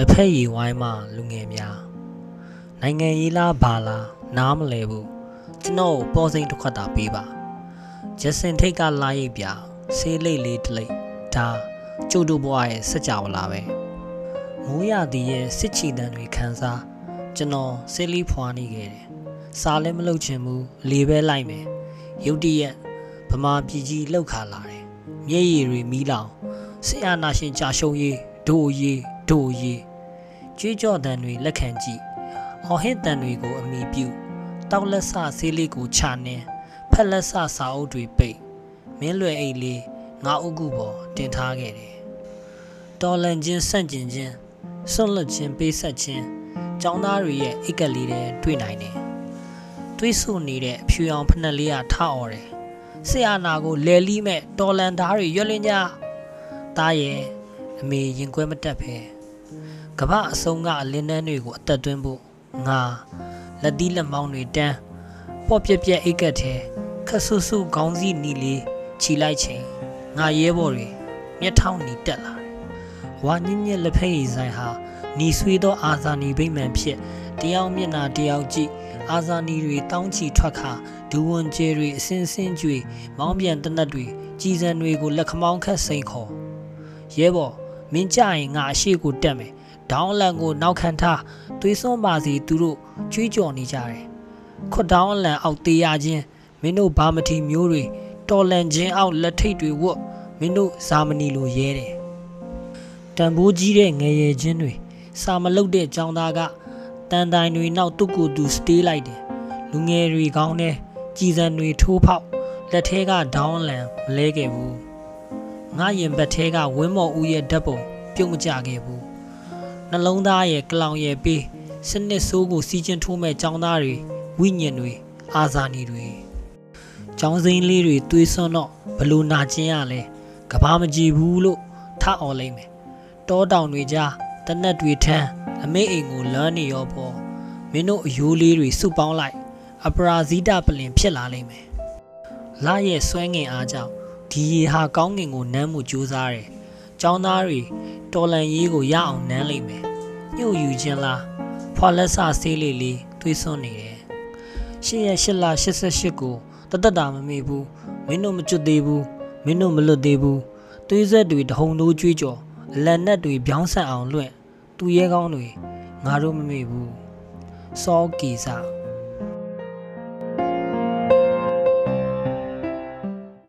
လက်ဖက်ရည်ဝိုင်းမှလူငယ်များနိုင်ငံရေးလားဘာလားနားမလဲဘူးကျွန်တော်ကိုပေါ်စိန်တစ်ခွက်တာပေးပါဂျက်စင်ထိတ်ကလာရိပ်ပြဆေးလိတ်လေးတစ်လိတ်ဒါကျုပ်တို့ဘဝရဲ့စကြဝဠာပဲမိုးရသည်ရဲ့စစ်ချီတန်းတွေခန်းစားကျွန်တော်ဆေးလေးဖွာနေခဲ့တယ်စားလည်းမလုပ်ချင်ဘူးလေပဲလိုက်မယ်ရုတ်တရက်ဗမာပြည်ကြီးလောက်ခါလာတယ်မျက်ရည်တွေမီးလောင်ဆရာနာရှင်ကြာရှုံးရေးဒို့ရေး ဒို့ရေးကြွေးကြော်တန်တွေလက်ခံကြည့်အော်ဟစ်တန်တွေကိုအမိပြုတောက်လက်ဆဆေးလေးကိုခြာနှင်းဖက်လက်ဆစာအုပ်တွေပိတ်မင်းလွယ်အိတ်လေးငါအုပ်ကူပေါ်တင်ထားခဲ့တယ်တော်လန်ချင်းဆန့်ကျင်ခြင်းဆွန့်လွတ်ခြင်းပေးဆက်ခြင်းចောင်းသားတွေရဲ့အိတ်ကက်လေးတွေတွေ့နိုင်တယ်တွေးဆနေတဲ့အဖြူရောင်ဖက်နှက်လေးကထအော်တယ်ဆရာနာကိုလဲလီးမဲ့တော်လန်သားတွေရွက်လင်းကြတားရဲ့အမေရင်ခွဲမတက်ဖဲ ကမ္ဘာအစုံကအလင်းနှန်းတွေကိုအသက်သွင်းဖို့ငါလက်သီးလက်မောင်းတွေတန်းပေါ့ပြက်ပြက်အိတ်ကက်ထဲခဆူဆူခေါင်းစည်းနီလေးခြီလိုက်ချိန်ငါရဲဘော်တွေမျက်ထောင်နီတက်လာတယ်ဝါညင်ညက်လက်ဖက်ရည်ဆိုင်ဟာနီဆွေးသောအာဇာနည်ဗိမ္မာန်ဖြစ်တယောက်မျက်နာတယောက်ကြည့်အာဇာနည်တွေတောင်းချီထွက်ခါဒူဝန်ကျဲတွေအစင်းစင်းကြွေမောင်းပြန်တနတ်တွေကြီးစံတွေကိုလက်ခမောင်းခတ်စိန်ခေါ်ရဲဘော်မင်းကြရင်ငါအရှိကိုတက်မယ် ဒေါင်းလန်ကိုနောက်ခံထားသွေးစွန်းပါစီသူတို့ကြွေးကြော်နေကြတယ်ခွတ်ဒေါင်းလန်အောက်သေးရခြင်းမင်းတို့ဘာမထီမျိုးတွေတော်လန်ခြင်းအောက်လက်ထိတ်တွေဝတ်မင်းတို့ဇာမနီလိုရဲတယ်တန်ဖိုးကြီးတဲ့ငယ်ရည်ချင်းတွေစာမလုတ်တဲ့ចောင်းသားကတန်တိုင်တွေနောက်တုတ်ကူတူစတေးလိုက်တယ်လူငယ်တွေကောင်းတဲ့ကြည်စံတွေထိုးဖောက်လက်ထဲကဒေါင်းလန်မလဲခဲ့ဘူးငါရင်ဘက်ထဲကဝင်းမော်ဦးရဲ့ဓာတ်ပုံပြုတ်မကြခဲ့ဘူး နှလုံးသားရဲ့ကလောင်ရဲ့ပေးစနစ်ဆိုးကိုစီးချင်းထိုးမဲ့ចောင်းသားတွေဝိညာဉ်တွေအာဇာနည်တွေចောင်းစိမ်းလေးတွေသွေးစွန်းတော့ဘလို့နာကျင်ရလဲကဘာမကြည့်ဘူးလို့ထအောင်လိမ့်မယ်တောတောင်တွေကြားတနက်တွေထမ်းအမေအိမ်ကိုလမ်းနေရောပေါ်မင်းတို့အယိုးလေးတွေစုပေါင်းလိုက်အပရာဇိတပလင်ဖြစ်လာလိမ့်မယ်လာရဲ့ဆွဲငင်အားကြောင့်ဒီရေဟာကောင်းငင်ကိုနမ်းမှုကြိုးစားတယ်ចောင်းသားတွေ တော်လန်ရေးကိုရအောင်နမ်းလိမ့်မယ်ညှို့ယူခြင်းလားဖွာလက်ဆဆေးလေးလေးတွေးစွန်းနေတယ်ရှစ်ရက်ရှစ်လ88ကိုတသက်တာမမေ့ဘူးမင်းတို့မကျွတ်သေးဘူးမင်းတို့မလွတ်သေးဘူးသွေးဆက်တွေတဟုန်တို့ကြွေးကြော်အလန်နက်တွေပြောင်းဆက်အောင်လွင့်သူရဲကောင်းတွေငါတို့မမေ့ဘူးစောကီစာ